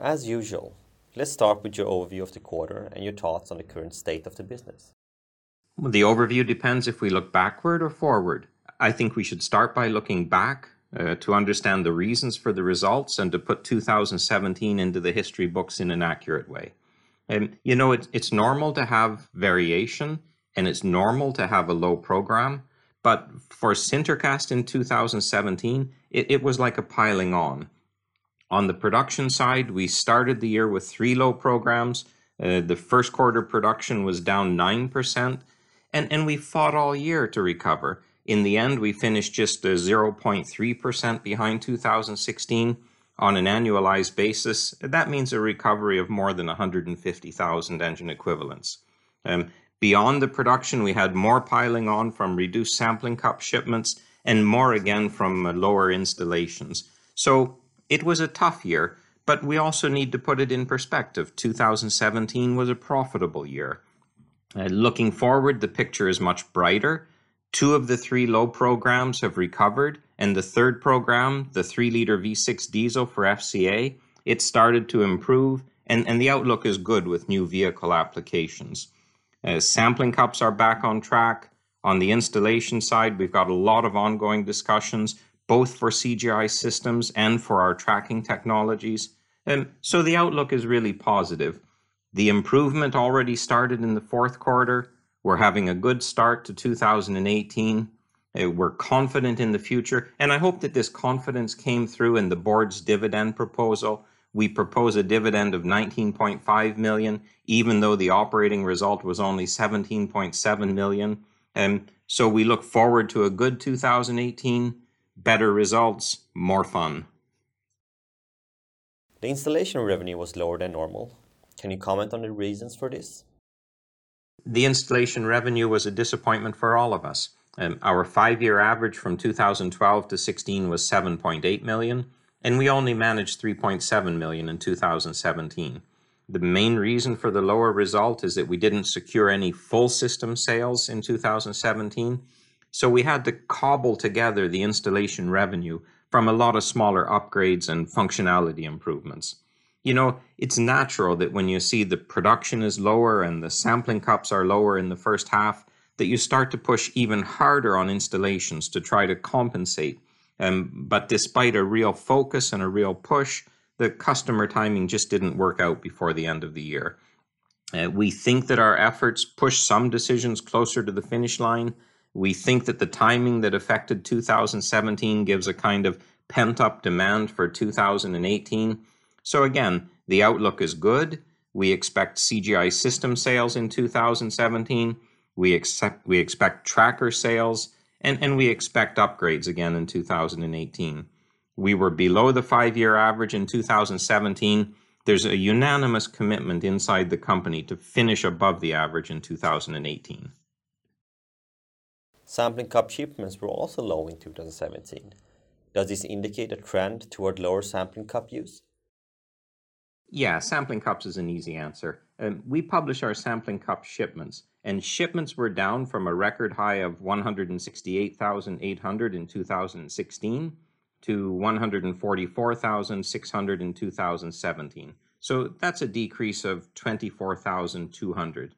As usual, let's start with your overview of the quarter and your thoughts on the current state of the business. The overview depends if we look backward or forward. I think we should start by looking back uh, to understand the reasons for the results and to put 2017 into the history books in an accurate way. And you know, it, it's normal to have variation and it's normal to have a low program. But for SinterCast in 2017, it, it was like a piling on. On the production side, we started the year with three low programs. Uh, the first quarter production was down 9%, and, and we fought all year to recover. In the end, we finished just 0.3% behind 2016 on an annualized basis. That means a recovery of more than 150,000 engine equivalents. Um, beyond the production, we had more piling on from reduced sampling cup shipments and more again from uh, lower installations. So it was a tough year, but we also need to put it in perspective. 2017 was a profitable year. Uh, looking forward, the picture is much brighter. Two of the three low programs have recovered, and the third program, the 3 liter V6 diesel for FCA, it started to improve, and, and the outlook is good with new vehicle applications. Uh, sampling cups are back on track. On the installation side, we've got a lot of ongoing discussions both for CGI systems and for our tracking technologies. And so the outlook is really positive. The improvement already started in the fourth quarter. We're having a good start to 2018. Uh, we're confident in the future, and I hope that this confidence came through in the board's dividend proposal. We propose a dividend of 19.5 million, even though the operating result was only 17.7 million. And so we look forward to a good 2018 better results, more fun. The installation revenue was lower than normal. Can you comment on the reasons for this? The installation revenue was a disappointment for all of us. Um, our five year average from 2012 to 16 was 7.8 million, and we only managed 3.7 million in 2017. The main reason for the lower result is that we didn't secure any full system sales in 2017, so we had to cobble together the installation revenue from a lot of smaller upgrades and functionality improvements. You know, it's natural that when you see the production is lower and the sampling cups are lower in the first half, that you start to push even harder on installations to try to compensate. Um, but despite a real focus and a real push, the customer timing just didn't work out before the end of the year. Uh, we think that our efforts push some decisions closer to the finish line, we think that the timing that affected 2017 gives a kind of pent up demand for 2018. So, again, the outlook is good. We expect CGI system sales in 2017. We, accept, we expect tracker sales, and, and we expect upgrades again in 2018. We were below the five year average in 2017. There's a unanimous commitment inside the company to finish above the average in 2018. Sampling cup shipments were also low in 2017. Does this indicate a trend toward lower sampling cup use? Yeah, sampling cups is an easy answer. Um, we publish our sampling cup shipments, and shipments were down from a record high of 168,800 in 2016 to 144,600 in 2017. So that's a decrease of 24,200.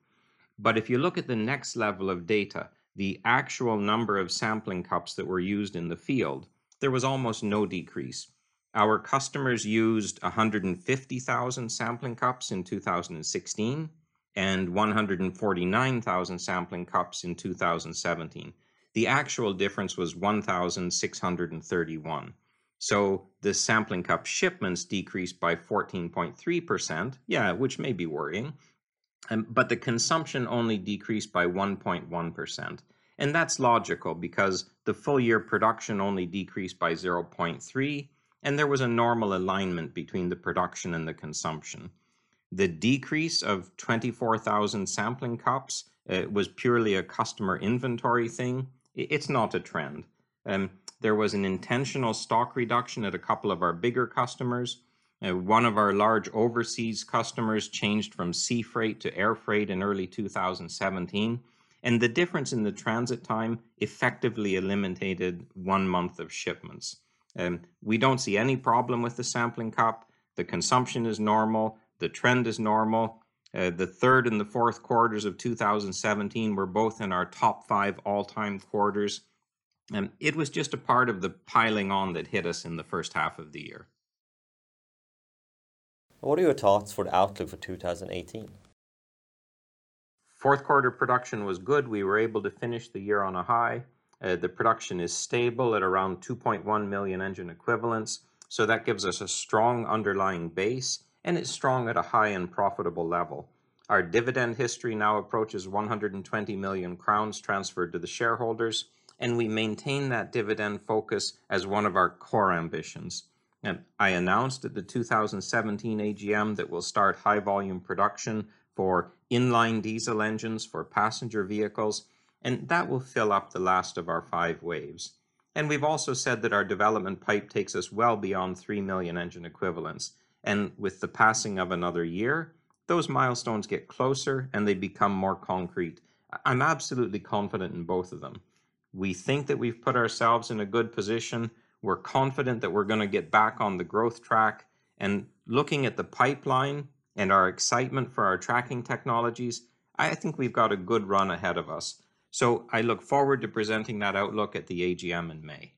But if you look at the next level of data, the actual number of sampling cups that were used in the field, there was almost no decrease. Our customers used 150,000 sampling cups in 2016 and 149,000 sampling cups in 2017. The actual difference was 1,631. So the sampling cup shipments decreased by 14.3%, yeah, which may be worrying, um, but the consumption only decreased by 1.1%. And that's logical because the full year production only decreased by 0.3, and there was a normal alignment between the production and the consumption. The decrease of 24,000 sampling cups uh, was purely a customer inventory thing. It's not a trend. Um, there was an intentional stock reduction at a couple of our bigger customers. Uh, one of our large overseas customers changed from sea freight to air freight in early 2017, and the difference in the transit time effectively eliminated one month of shipments. Um, we don't see any problem with the sampling cup. The consumption is normal, the trend is normal. Uh, the third and the fourth quarters of 2017 were both in our top five all time quarters. And it was just a part of the piling on that hit us in the first half of the year. What are your thoughts for the outlook for 2018? Fourth quarter production was good. We were able to finish the year on a high. Uh, the production is stable at around 2.1 million engine equivalents. So that gives us a strong underlying base and it's strong at a high and profitable level. Our dividend history now approaches 120 million crowns transferred to the shareholders, and we maintain that dividend focus as one of our core ambitions. And I announced at the 2017 AGM that we'll start high volume production for inline diesel engines for passenger vehicles, and that will fill up the last of our five waves. And we've also said that our development pipe takes us well beyond 3 million engine equivalents. And with the passing of another year, those milestones get closer and they become more concrete. I'm absolutely confident in both of them. We think that we've put ourselves in a good position. We're confident that we're going to get back on the growth track. And looking at the pipeline and our excitement for our tracking technologies, I think we've got a good run ahead of us. So I look forward to presenting that outlook at the AGM in May.